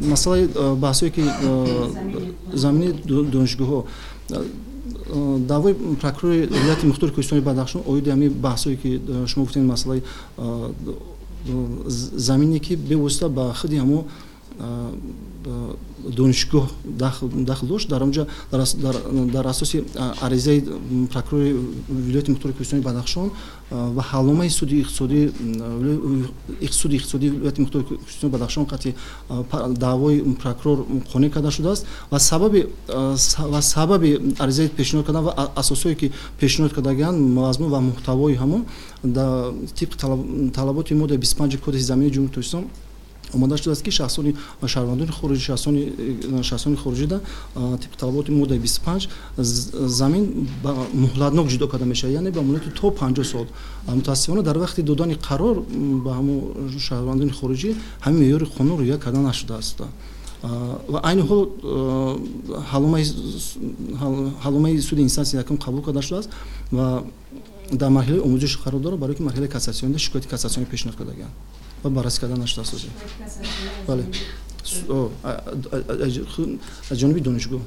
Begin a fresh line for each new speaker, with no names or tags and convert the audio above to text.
масъалаи баҳсое ки замини донишгоҳҳо даъвои прокурори вилояти мухтори кӯҳистони бадахшон оиди ҳамин баҳсое ки шумо гуфтед масъалаи замине ки бевосита ба худи ҳамо донишгоҳ дахл дошт дар онҷа дар асоси аризаи прокурори вилояти мухтори кӯҳистони бадахшон ва ҳалномаи суди иқтисодии суди иқтисодии вилояти мухтори кӯҳистони бадахшон қатъи даъвои прокурор қонеъ карда шудааст ва сабаби ва сабаби аризаи пешниҳод кардан ва асосҳое ки пешниҳод кардагиянд мазмун ва муҳтавои ҳамон тибқи талаботи моддаи бисту панҷи кодекси замини ҷумҳури тоҷикистон омода шудааст ки шахсони шаҳрвандони хориҷи шахсони хориҷида тибқи талаботи моддаи бисту панҷ замин ба муҳлатнок ҷудо карда мешавад яъне ба муддати то панҷоҳ сол мутаассифона дар вақти додани қарор ба ҳамо шаҳрвандони хориҷӣ ҳамин меъёри қонун риоя карда нашудааст ва айни ҳол ҳаломаи суди инстансияи якум қабул карда шудааст ва дар марҳилаи омӯзиш қарор дорад барои ки марҳилаи кассатсионида шикояти кассатсионӣ пешниҳод кардагиянд ва баррасӣ карда нашудааст бале аз ҷониби донишгоҳ